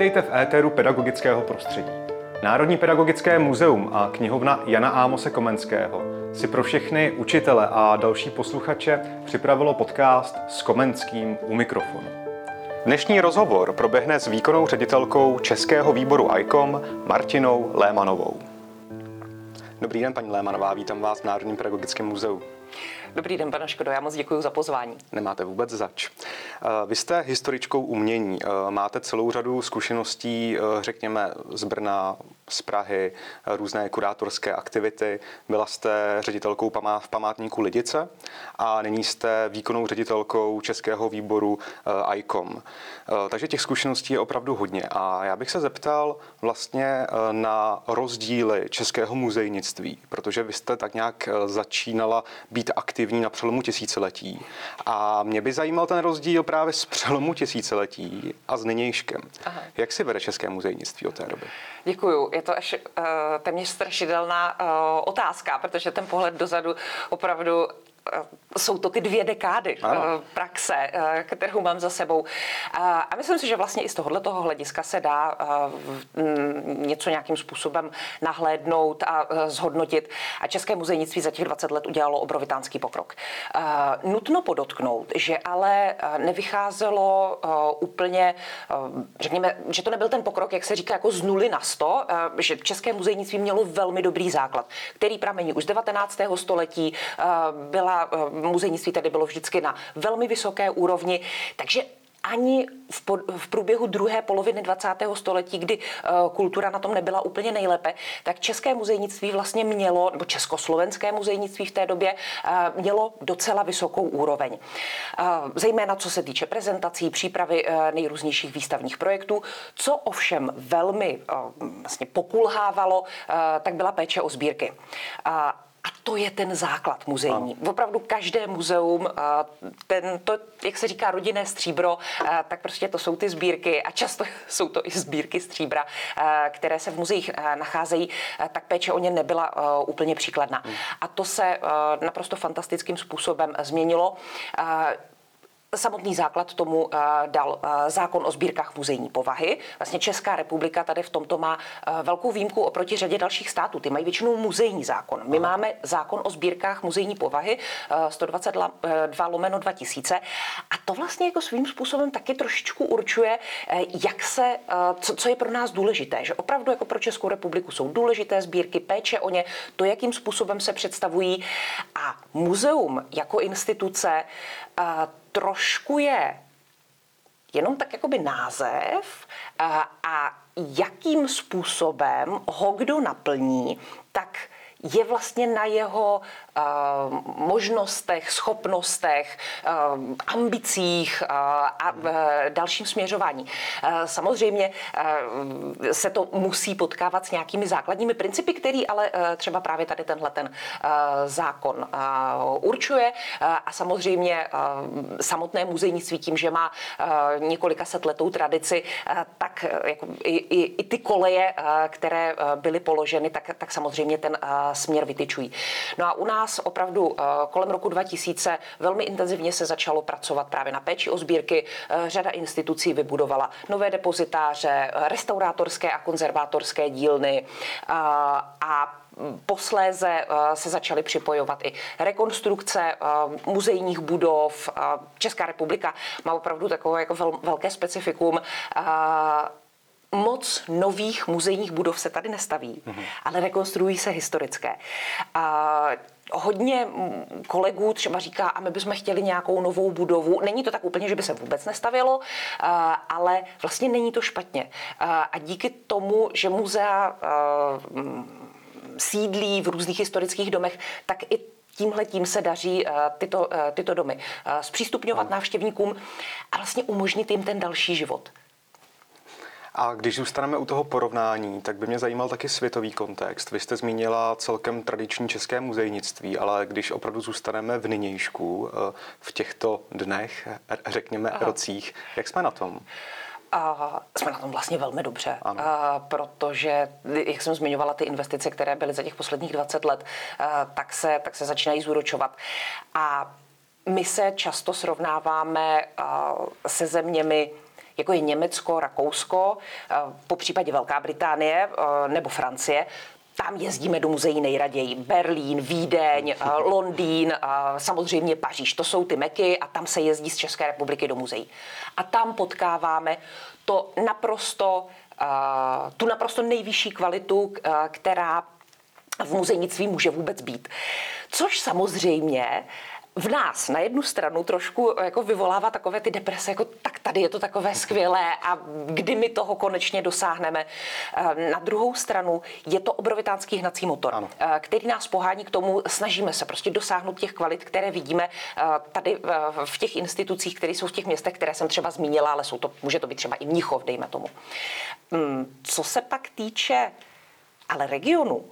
Vítejte v éteru pedagogického prostředí. Národní pedagogické muzeum a knihovna Jana Ámose Komenského si pro všechny učitele a další posluchače připravilo podcast s Komenským u mikrofonu. Dnešní rozhovor proběhne s výkonnou ředitelkou Českého výboru ICOM Martinou Lémanovou. Dobrý den, paní Lémanová, vítám vás v Národním pedagogickém muzeu. Dobrý den, pane Škodo, já moc děkuji za pozvání. Nemáte vůbec zač. Eh, vy jste historičkou umění, eh, máte celou řadu zkušeností, eh, řekněme, z Brna, z Prahy, různé kurátorské aktivity. Byla jste ředitelkou v památníku Lidice a nyní jste výkonnou ředitelkou Českého výboru ICOM. Takže těch zkušeností je opravdu hodně. A já bych se zeptal vlastně na rozdíly českého muzejnictví, protože vy jste tak nějak začínala být aktivní aktivní na přelomu tisíciletí. A mě by zajímal ten rozdíl právě z přelomu tisíciletí a s nynějškem. Aha. Jak si vede české muzejnictví od té doby? Děkuju. Je to až uh, téměř strašidelná uh, otázka, protože ten pohled dozadu opravdu jsou to ty dvě dekády ano. Eh, praxe, eh, kterou mám za sebou. A myslím si, že vlastně i z tohohle toho hlediska se dá mm, něco nějakým způsobem nahlédnout a zhodnotit. A České muzejnictví za těch 20 let udělalo obrovitánský pokrok. Nutno podotknout, že ale nevycházelo úplně, řekněme, že to nebyl ten pokrok, jak se říká, jako z nuly na sto, že České muzejnictví mělo velmi dobrý základ, který pramení už z 19. století, byla Eh, muzejnictví tady bylo vždycky na velmi vysoké úrovni, takže ani v, po, v průběhu druhé poloviny 20. století, kdy uh, kultura na tom nebyla úplně nejlépe, tak české muzejnictví vlastně mělo, nebo československé muzejnictví v té době uh, mělo docela vysokou úroveň. Uh, zejména co se týče prezentací, přípravy nejrůznějších výstavních projektů. Co ovšem velmi vlastně pokulhávalo, tak byla péče o sbírky. A to je ten základ muzejní. Ano. Opravdu každé muzeum, ten, to, jak se říká rodinné stříbro, tak prostě to jsou ty sbírky a často jsou to i sbírky stříbra, které se v muzeích nacházejí, tak péče o ně nebyla úplně příkladná. Hmm. A to se naprosto fantastickým způsobem změnilo. Samotný základ tomu uh, dal uh, zákon o sbírkách muzejní povahy. Vlastně Česká republika tady v tomto má uh, velkou výjimku oproti řadě dalších států. Ty mají většinou muzejní zákon. My Aha. máme zákon o sbírkách muzejní povahy 122 lomeno 2000 a to vlastně jako svým způsobem taky trošičku určuje, jak se, co, co je pro nás důležité. Že opravdu jako pro Českou republiku jsou důležité sbírky, péče o ně, to, jakým způsobem se představují a muzeum jako instituce trošku je jenom tak jakoby název a, a jakým způsobem ho kdo naplní, tak je vlastně na jeho možnostech, schopnostech, uh, ambicích uh, a dalším směřování. Samozřejmě se to musí potkávat s nějakými základními principy, který ale třeba právě tady tenhle ten zákon určuje a samozřejmě samotné muzejnictví tím, že má několika set letou tradici, tak jako i, i, i ty koleje, které byly položeny, tak, tak samozřejmě ten směr vytyčují. No a u nás opravdu eh, kolem roku 2000 velmi intenzivně se začalo pracovat právě na péči o sbírky. Eh, řada institucí vybudovala nové depozitáře, restaurátorské a konzervátorské dílny eh, a Posléze se začaly připojovat i rekonstrukce muzejních budov. Česká republika má opravdu takové jako velké specifikum moc nových muzejních budov se tady nestaví, mm-hmm. ale rekonstruují se historické. A hodně kolegů třeba říká, a my bychom chtěli nějakou novou budovu. Není to tak úplně, že by se vůbec nestavilo, ale vlastně není to špatně. A díky tomu, že muzea sídlí v různých historických domech, tak i tímhle tím se daří tyto, tyto domy zpřístupňovat návštěvníkům a vlastně umožnit jim ten další život. A když zůstaneme u toho porovnání, tak by mě zajímal taky světový kontext. Vy jste zmínila celkem tradiční české muzejnictví, ale když opravdu zůstaneme v nynějšku, eh, v těchto dnech, řekněme Aha. rocích, jak jsme na tom? A jsme na tom vlastně velmi dobře, a, protože, jak jsem zmiňovala, ty investice, které byly za těch posledních 20 let, a, tak, se, tak se začínají zúročovat. A my se často srovnáváme a, se zeměmi, jako je Německo, Rakousko, po případě Velká Británie nebo Francie, tam jezdíme do muzeí nejraději. Berlín, Vídeň, Londýn, samozřejmě Paříž. To jsou ty meky a tam se jezdí z České republiky do muzeí. A tam potkáváme to naprosto, tu naprosto nejvyšší kvalitu, která v muzejnictví může vůbec být. Což samozřejmě v nás na jednu stranu trošku jako vyvolává takové ty deprese, jako tak tady je to takové skvělé a kdy my toho konečně dosáhneme. Eh, na druhou stranu je to obrovitánský hnací motor, ano. Eh, který nás pohání k tomu, snažíme se prostě dosáhnout těch kvalit, které vidíme eh, tady v těch institucích, které jsou v těch městech, které jsem třeba zmínila, ale jsou to, může to být třeba i Mnichov, dejme tomu. Hmm, co se pak týče ale regionu,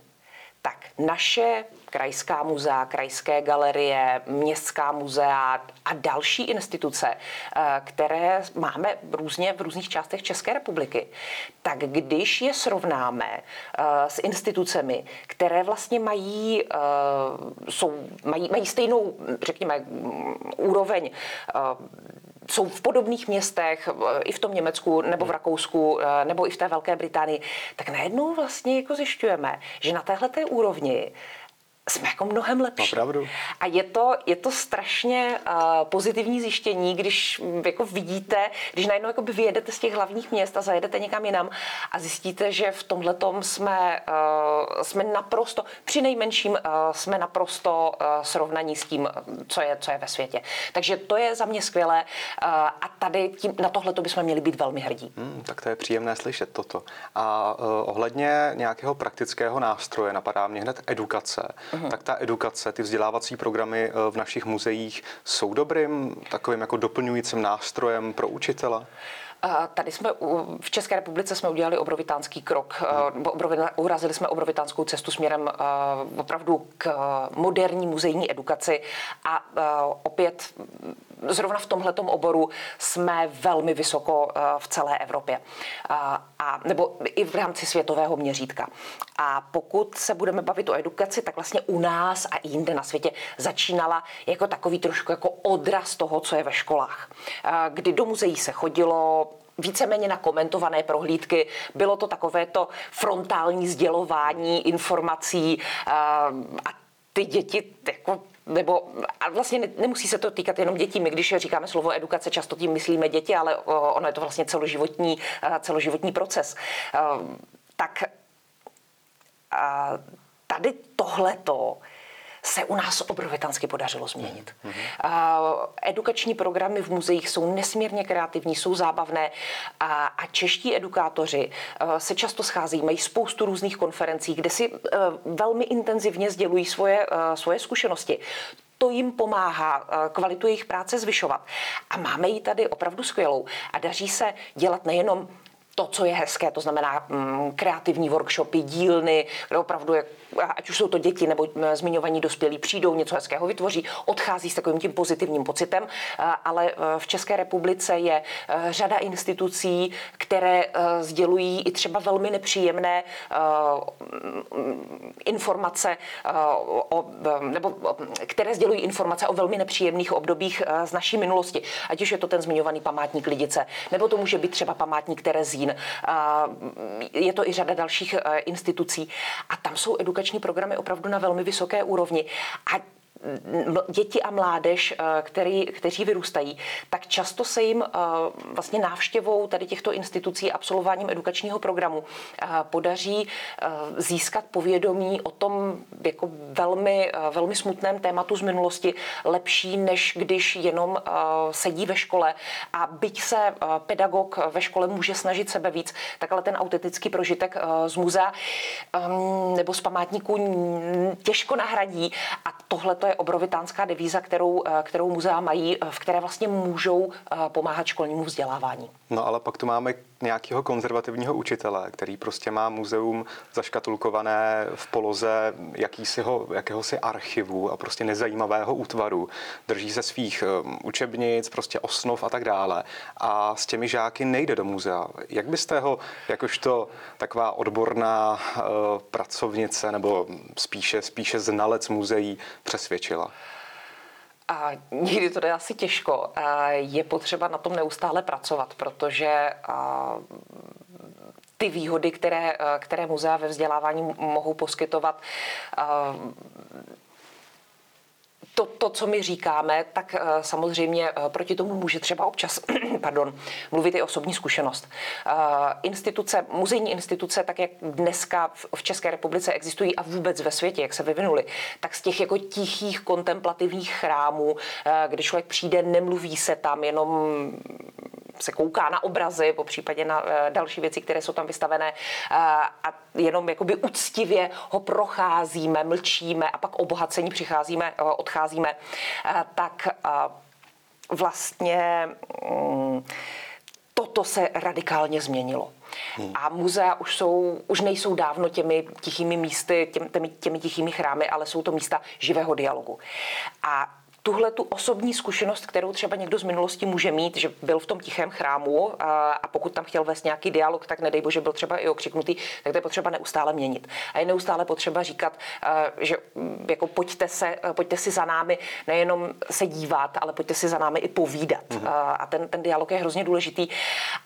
tak naše krajská muzea, krajské galerie, městská muzea a další instituce, eh, které máme různě v různých částech České republiky, tak když je srovnáme eh, s institucemi, které vlastně mají, eh, jsou, mají, mají stejnou, řekněme, úroveň jsou v podobných městech, i v tom Německu, nebo v Rakousku, nebo i v té Velké Británii, tak najednou vlastně jako zjišťujeme, že na téhle té úrovni jsme jako mnohem lepší. Opravdu. A je to, je to strašně uh, pozitivní zjištění, když jako vidíte, když najednou jako vyjedete z těch hlavních měst a zajedete někam jinam a zjistíte, že v tomhle jsme, uh, jsme naprosto, při nejmenším uh, jsme naprosto uh, srovnaní s tím, co je, co je ve světě. Takže to je za mě skvělé uh, a tady tím, na tohle bychom měli být velmi hrdí. Hmm, tak to je příjemné slyšet toto. A uh, ohledně nějakého praktického nástroje napadá mě hned edukace. Uh-huh. tak ta edukace, ty vzdělávací programy eh, v našich muzeích jsou dobrým takovým jako doplňujícím nástrojem pro učitele? Tady jsme v České republice jsme udělali obrovitánský krok, hmm. urazili jsme obrovitánskou cestu směrem opravdu k moderní muzejní edukaci a opět zrovna v tomhletom oboru jsme velmi vysoko v celé Evropě. A, nebo i v rámci světového měřítka. A pokud se budeme bavit o edukaci, tak vlastně u nás a i jinde na světě začínala jako takový trošku jako odraz toho, co je ve školách. Kdy do muzeí se chodilo, víceméně na komentované prohlídky. Bylo to takovéto frontální sdělování informací a ty děti jako nebo a vlastně ne, nemusí se to týkat jenom dětí. My, když říkáme slovo edukace, často tím myslíme děti, ale ono je to vlastně celoživotní, celoživotní proces. Tak tady tohleto se u nás obrovitánsky podařilo změnit. Mm-hmm. Edukační programy v muzeích jsou nesmírně kreativní, jsou zábavné a, a čeští edukátoři se často scházejí, mají spoustu různých konferencí, kde si velmi intenzivně sdělují svoje, svoje zkušenosti to jim pomáhá kvalitu jejich práce zvyšovat. A máme ji tady opravdu skvělou. A daří se dělat nejenom to, co je hezké, to znamená mm, kreativní workshopy, dílny, kde opravdu, je, ať už jsou to děti nebo mm, zmiňovaní dospělí, přijdou, něco hezkého vytvoří, odchází s takovým tím pozitivním pocitem, ale e, v České republice je e, řada institucí, které sdělují i třeba velmi nepříjemné informace, o, nebo které sdělují informace o velmi nepříjemných obdobích z naší minulosti. Ať už je to ten zmiňovaný památník Lidice, nebo to může být třeba památník Terezín, Zlín. Je to i řada dalších e, institucí a tam jsou edukační programy opravdu na velmi vysoké úrovni. A děti a mládež, eh, který, kteří vyrůstají, tak často se jim eh, vlastně návštěvou tady těchto institucí, absolvováním edukačního programu eh, podaří získat povědomí o tom jako velmi, velmi smutném tématu z minulosti lepší, než když jenom sedí ve škole. A byť se pedagog ve škole může snažit sebe víc, tak ale ten autentický prožitek z muzea ehm, nebo z památníků těžko nahradí. A tohle to je obrovitánská devíza, kterou, eh, kterou muzea mají, eh, v které vlastně můžou eh, pomáhat školnímu vzdělávání. No ale pak tu máme nějakého konzervativního učitele, který prostě má muzeum zaškatulkované v poloze jakýsiho, jakéhosi archivu a prostě nezajímavého útvaru. Drží se svých učebnic, prostě osnov a tak dále. A s těmi žáky nejde do muzea. Jak byste ho, jakožto taková odborná uh, pracovnice nebo spíše, spíše znalec muzeí přesvědčila? A nikdy to jde asi těžko. Je potřeba na tom neustále pracovat, protože ty výhody, které, které muzea ve vzdělávání mohou poskytovat, to, to, co my říkáme, tak uh, samozřejmě uh, proti tomu může třeba občas pardon, mluvit i osobní zkušenost. Uh, instituce, muzejní instituce, tak jak dneska v, České republice existují a vůbec ve světě, jak se vyvinuly, tak z těch jako tichých kontemplativních chrámů, kde člověk přijde, nemluví se tam, jenom se kouká na obrazy, po případě na další věci, které jsou tam vystavené a jenom jakoby úctivě ho procházíme, mlčíme a pak obohacení přicházíme, odcházíme nacházíme, eh, tak eh, vlastně mm, toto se radikálně změnilo. Hmm. A muzea už, jsou, už nejsou dávno těmi tichými místy, těmi, těmi tichými chrámy, ale jsou to místa živého dialogu. A tuhle tu osobní zkušenost, kterou třeba někdo z minulosti může mít, že byl v tom tichém chrámu a, a pokud tam chtěl vést nějaký dialog, tak nedej bože byl třeba i okřiknutý, tak to je potřeba neustále měnit. A je neustále potřeba říkat, že mm, jako pojďte, se, pojďte si za námi nejenom se dívat, ale pojďte si za námi i povídat. Mm-hmm. A ten, ten dialog je hrozně důležitý.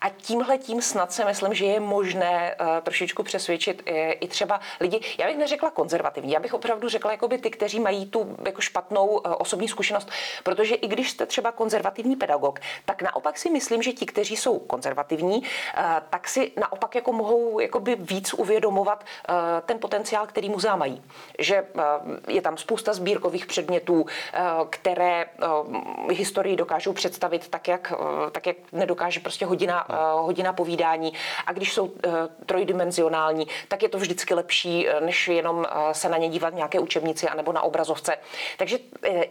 A tímhle tím snad se myslím, že je možné trošičku přesvědčit i třeba lidi, já bych neřekla konzervativní, já bych opravdu řekla jakoby ty, kteří mají tu jako špatnou osobní zkušenost, zkušenost, protože i když jste třeba konzervativní pedagog, tak naopak si myslím, že ti, kteří jsou konzervativní, eh, tak si naopak jako mohou jakoby víc uvědomovat eh, ten potenciál, který muzea mají. Že eh, je tam spousta sbírkových předmětů, které historii dokážou představit tak, jak, tak, jak nedokáže prostě hodina, hodina povídání. A když jsou trojdimenzionální, tak je to vždycky lepší, než jenom se na ně dívat nějaké učebnici anebo na obrazovce. Takže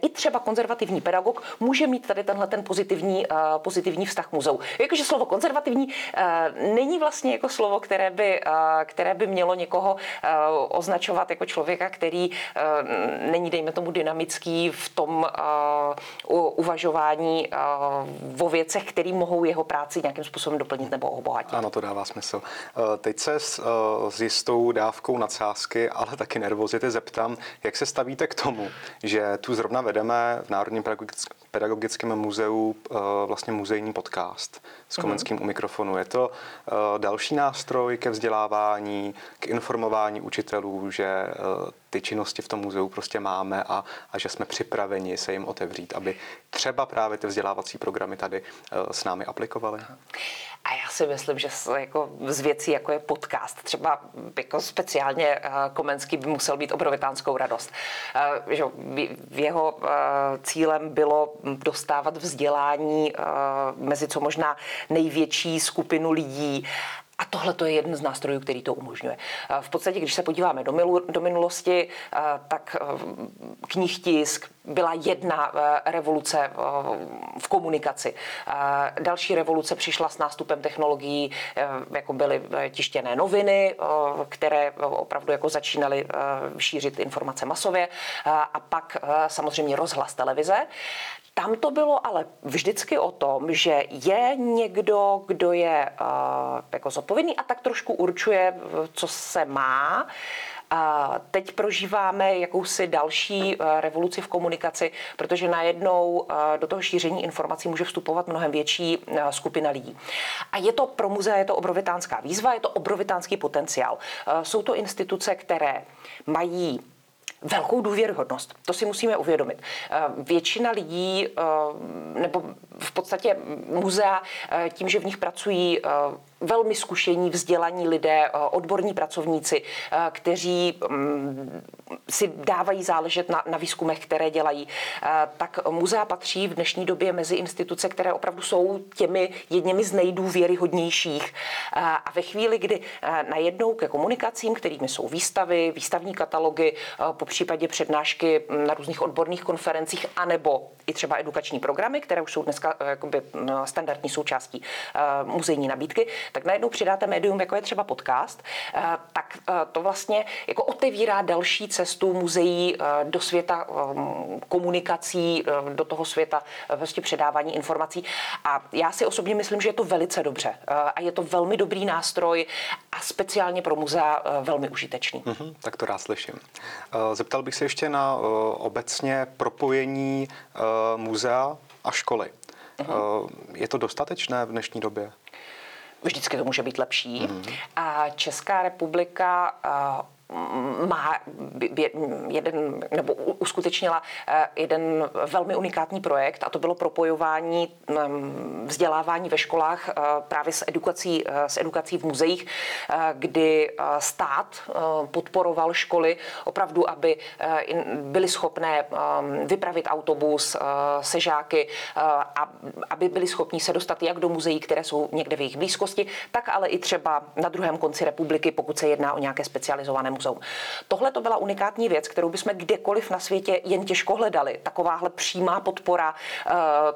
i třeba konzervativní pedagog může mít tady tenhle ten pozitivní, uh, pozitivní vztah muzeu. Jakože slovo konzervativní uh, není vlastně jako slovo, které by, uh, které by mělo někoho označovat jako člověka, který není, dejme tomu, dynamický v tom uvažování o věcech, které mohou jeho práci nějakým způsobem doplnit nebo obohatit. Ano, to dává smysl. Teď se s, s jistou dávkou nadsázky, ale taky nervozity zeptám, jak se stavíte k tomu, že tu zrovna vedeme v Národním pedagogickém muzeu eh, vlastně muzejní podcast s mhm. Komenským u mikrofonu. Je to eh, další nástroj ke vzdělávání, k informování učitelů, že eh, ty činnosti v tom muzeu prostě máme a, a že jsme připraveni se jim otevřít, aby třeba právě ty vzdělávací programy tady s námi aplikovaly. Já si myslím, že jako z věcí, jako je podcast, třeba jako speciálně Komenský by musel být obrovitánskou radost. Že v jeho cílem bylo dostávat vzdělání mezi co možná největší skupinu lidí a tohle to je jeden z nástrojů, který to umožňuje. V podstatě, když se podíváme do, milu, do minulosti, tak knihtisk byla jedna revoluce v komunikaci. Další revoluce přišla s nástupem technologií, jako byly tištěné noviny, které opravdu jako začínaly šířit informace masově a pak samozřejmě rozhlas televize. Tam to bylo ale vždycky o tom, že je někdo, kdo je uh, jako zodpovědný a tak trošku určuje, co se má. A teď prožíváme jakousi další revoluci v komunikaci, protože najednou do toho šíření informací může vstupovat mnohem větší skupina lidí. A je to pro muzea je to obrovitánská výzva, je to obrovitánský potenciál. Jsou to instituce, které mají velkou důvěryhodnost. To si musíme uvědomit. Eh, většina lidí, eh, nebo v podstatě muzea, eh, tím, že v nich pracují velmi zkušení, vzdělaní lidé, odborní pracovníci, kteří mm, si dávají záležet na, na výzkumech, které dělají, tak muzea patří v dnešní době mezi instituce, které opravdu jsou těmi jedněmi z nejdůvěryhodnějších. A ve chvíli, kdy najednou ke komunikacím, kterými jsou výstavy, výstavní katalogy, po případě přednášky na různých odborných konferencích, anebo i třeba edukační programy, které už jsou dneska eh, jakoby standardní součástí eh, muzejní nabídky, tak najednou přidáte médium, jako je třeba podcast, eh, tak to vlastně jako otevírá další cestu muzeí do světa komunikací, do toho světa vlastně předávání informací. A já si osobně myslím, že je to velice dobře a je to velmi dobrý nástroj a speciálně pro muzea velmi užitečný. Mm-hmm, tak to rád slyším. Zeptal bych se ještě na obecně propojení muzea a školy. Uh-huh. Je to dostatečné v dnešní době? Vždycky to může být lepší. Mm-hmm. A Česká republika má jeden, nebo uskutečnila eh, jeden velmi unikátní projekt a to bylo propojování mm, vzdělávání ve školách eh, právě s edukací, eh, s edukací v muzeích, kdy stát podporoval školy opravdu, aby byly schopné vypravit autobus se žáky a aby byli schopni se dostat jak do muzeí, které jsou někde v jejich blízkosti, tak ale i třeba na druhém konci republiky, pokud se jedná o nějaké specializované muzeum. Tohle to byla unikátní věc, kterou bychom kdekoliv na světě jen těžko hledali. Takováhle přímá podpora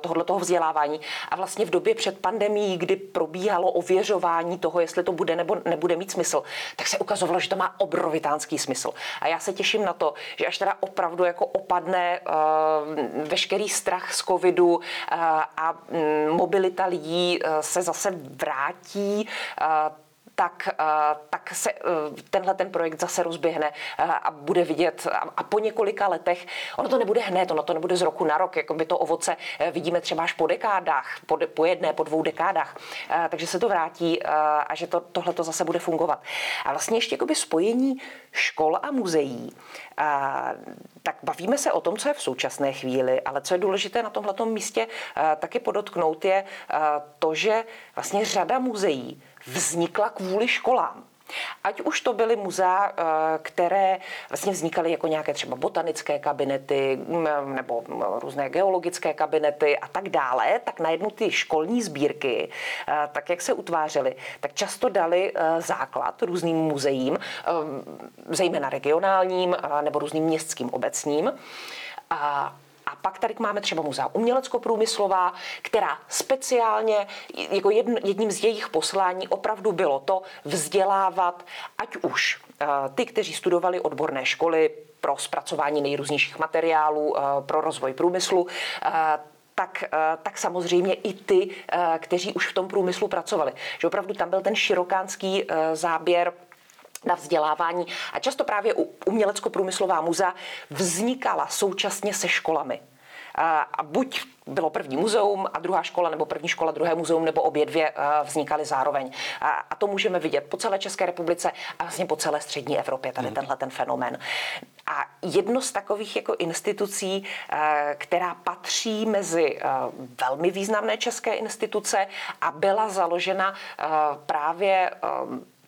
tohoto toho vzdělávání. A vlastně v době před pandemí, kdy probíhalo ověřování toho, jestli to bude nebo nebude mít smysl, tak se ukazovalo, že to má obrovitánský smysl. A já se těším na to, že až teda opravdu jako opadne uh, veškerý strach z covidu uh, a um, mobilita lidí se zase vrátí, tak, eh, tak se eh, tenhle ten projekt zase rozběhne eh, a bude vidět a po několika letech, ono to nebude hned, ono to nebude z roku na rok, jako by to ovoce vidíme třeba až po dekádách, po, po jedné, po dvou dekádách, takže se to vrátí a že to, tohle to zase bude fungovat. A vlastně ještě jakoby spojení škol a muzeí, a, tak bavíme se o tom, co je v současné chvíli, ale co je důležité na tomhle místě taky podotknout je to, že vlastně řada muzeí vznikla kvůli školám. Ať už to byly muzea, eh, které vlastně vznikaly jako nějaké třeba botanické kabinety mm, nebo mm, různé geologické kabinety a tak dále, tak najednou ty školní sbírky, eh, tak jak se utvářely, tak často dali eh, základ různým muzeím, zejména regionálním nebo různým městským obecním. A a pak tady máme třeba muzea umělecko-průmyslová, která speciálně, jako jedním z jejich poslání opravdu bylo to vzdělávat, ať už eh, ty, kteří studovali odborné školy pro zpracování nejrůznějších materiálů, eh, pro rozvoj průmyslu, eh, tak, tak samozřejmě i ty, kteří už v tom průmyslu pracovali. Že opravdu tam byl ten širokánský záběr na vzdělávání a často právě u umělecko-průmyslová muzea vznikala současně se školami. A buď bylo první muzeum a druhá škola, nebo první škola, druhé muzeum, nebo obě dvě vznikaly zároveň. A to můžeme vidět po celé České republice a vlastně po celé střední Evropě, tady hmm. tenhle ten fenomén. A jedno z takových jako institucí, která patří mezi velmi významné české instituce a byla založena právě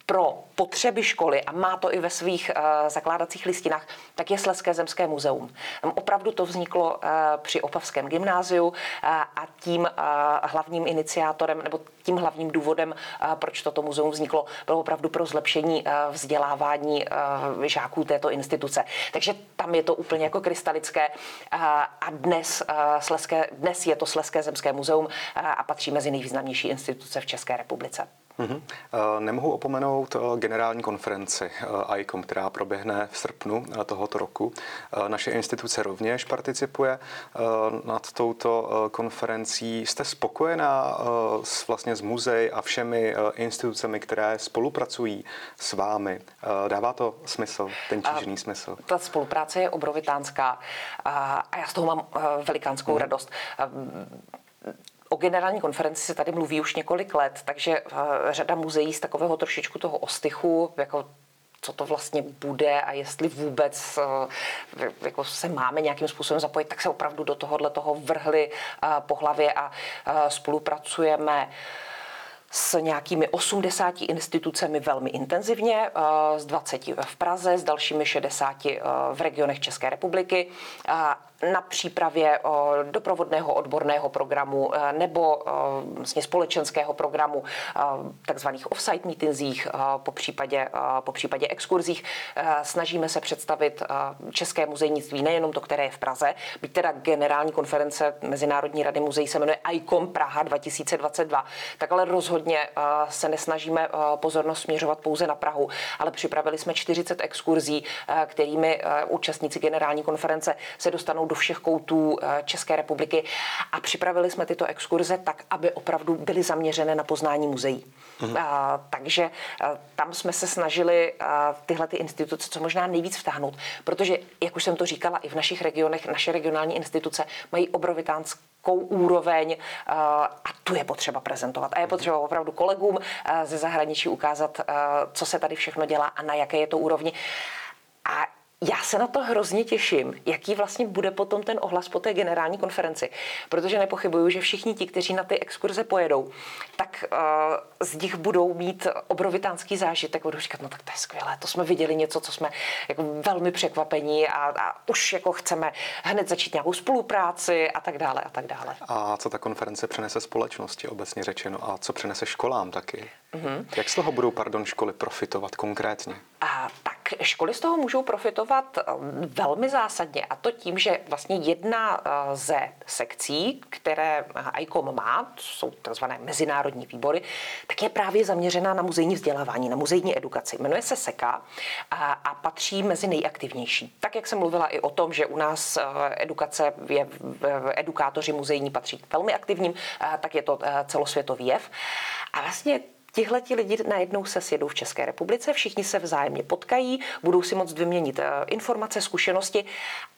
pro potřeby školy a má to i ve svých uh, zakládacích listinách, tak je Sleské zemské muzeum. Tam opravdu to vzniklo uh, při Opavském gymnáziu uh, a tím uh, hlavním iniciátorem nebo tím hlavním důvodem, uh, proč toto muzeum vzniklo, bylo opravdu pro zlepšení uh, vzdělávání uh, žáků této instituce. Takže tam je to úplně jako krystalické uh, a dnes, uh, Sleské, dnes je to Sleské zemské muzeum uh, a patří mezi nejvýznamnější instituce v České republice. Mm-hmm. Nemohu opomenout eh, generální konferenci ICOM, která proběhne v srpnu tohoto roku. Naše instituce rovněž participuje nad touto konferencí. Jste spokojená s, vlastně s muzej a všemi institucemi, které spolupracují s vámi? Dává to smysl, ten tížný smysl? Ta spolupráce je obrovitánská a já z toho mám velikánskou mm. radost O generální konferenci se tady mluví už několik let, takže uh, řada muzeí z takového trošičku toho ostychu, jako co to vlastně bude a jestli vůbec uh, jako se máme nějakým způsobem zapojit, tak se opravdu do tohohle toho vrhli uh, po hlavě a spolupracujeme s nějakými 80 institucemi velmi intenzivně, z 20 v Praze, s dalšími 60 v regionech České republiky na přípravě doprovodného odborného programu eh, nebo vlastně společenského programu eh, takzvaných off-site meetingsích, po případě, po případě exkurzích. Snažíme se představit české muzejnictví, nejenom to, které je v Praze, byť teda generální konference Mezinárodní rady muzeí se jmenuje ICOM Praha 2022, tak ale rozhodně se nesnažíme pozornost směřovat pouze na Prahu, ale připravili jsme 40 exkurzí, kterými účastníci generální konference se dostanou do všech koutů České republiky a připravili jsme tyto exkurze tak, aby opravdu byly zaměřené na poznání muzeí. Mhm. A, takže a, tam jsme se snažili a, tyhle ty instituce co možná nejvíc vtáhnout, protože, jak už jsem to říkala, i v našich regionech naše regionální instituce mají obrovitánskou úroveň a tu je potřeba prezentovat. A je potřeba opravdu kolegům ze zahraničí ukázat, co se tady všechno dělá a na jaké je to úrovni. A já se na to hrozně těším, jaký vlastně bude potom ten ohlas po té generální konferenci, protože nepochybuju, že všichni ti, kteří na ty exkurze pojedou, tak uh, z nich budou mít obrovitánský zážitek, budou říkat, no tak to je skvělé, to jsme viděli něco, co jsme jako velmi překvapení a, a už jako chceme hned začít nějakou spolupráci a tak dále a tak dále. A co ta konference přinese společnosti obecně řečeno a co přinese školám taky? Mm-hmm. Jak z toho budou, pardon, školy profitovat konkrétně? A tak školy z toho můžou profitovat eh, velmi zásadně a to tím, že vlastně jedna eh, ze sekcí, které eh, ICOM má, jsou tzv. mezinárodní výbory, tak je právě zaměřená na muzejní vzdělávání, na muzejní edukaci. Jmenuje se SEKA a, a patří mezi nejaktivnější. Tak, jak jsem mluvila i o tom, že u nás edukace je, edukátoři muzejní patří velmi aktivním, tak je to celosvětový jev. A vlastně Tihle ti lidi najednou se sjedou v České republice, všichni se vzájemně potkají, budou si moct vyměnit eh, informace, zkušenosti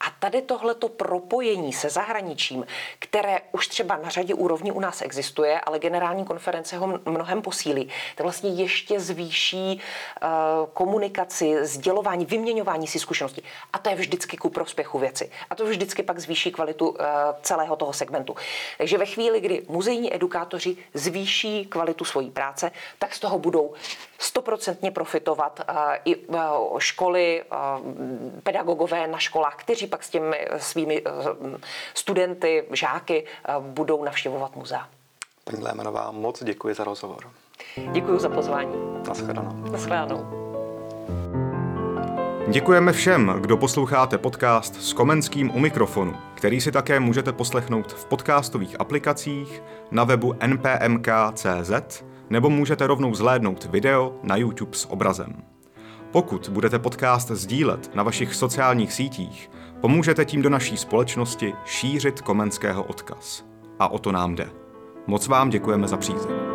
a tady tohleto propojení se zahraničím, které už třeba na řadě úrovní u nás existuje, ale generální konference ho mnohem posílí, to vlastně ještě zvýší uh, komunikaci, sdělování, vyměňování si zkušeností. A to je vždycky ku prospěchu věci. A to vždycky pak zvýší kvalitu uh, celého toho segmentu. Takže ve chvíli, kdy muzejní edukátoři zvýší kvalitu svojí práce, tak z toho budou stoprocentně profitovat i školy, pedagogové na školách, kteří pak s těmi svými studenty, žáky budou navštěvovat muzea. Paní Lémenová, moc děkuji za rozhovor. Děkuji za pozvání. Naschledanou. Naschledanou. Děkujeme všem, kdo posloucháte podcast s Komenským u mikrofonu, který si také můžete poslechnout v podcastových aplikacích, na webu npmk.cz nebo můžete rovnou zhlédnout video na YouTube s obrazem. Pokud budete podcast sdílet na vašich sociálních sítích, pomůžete tím do naší společnosti šířit komenského odkaz. A o to nám jde. Moc vám děkujeme za přízeň.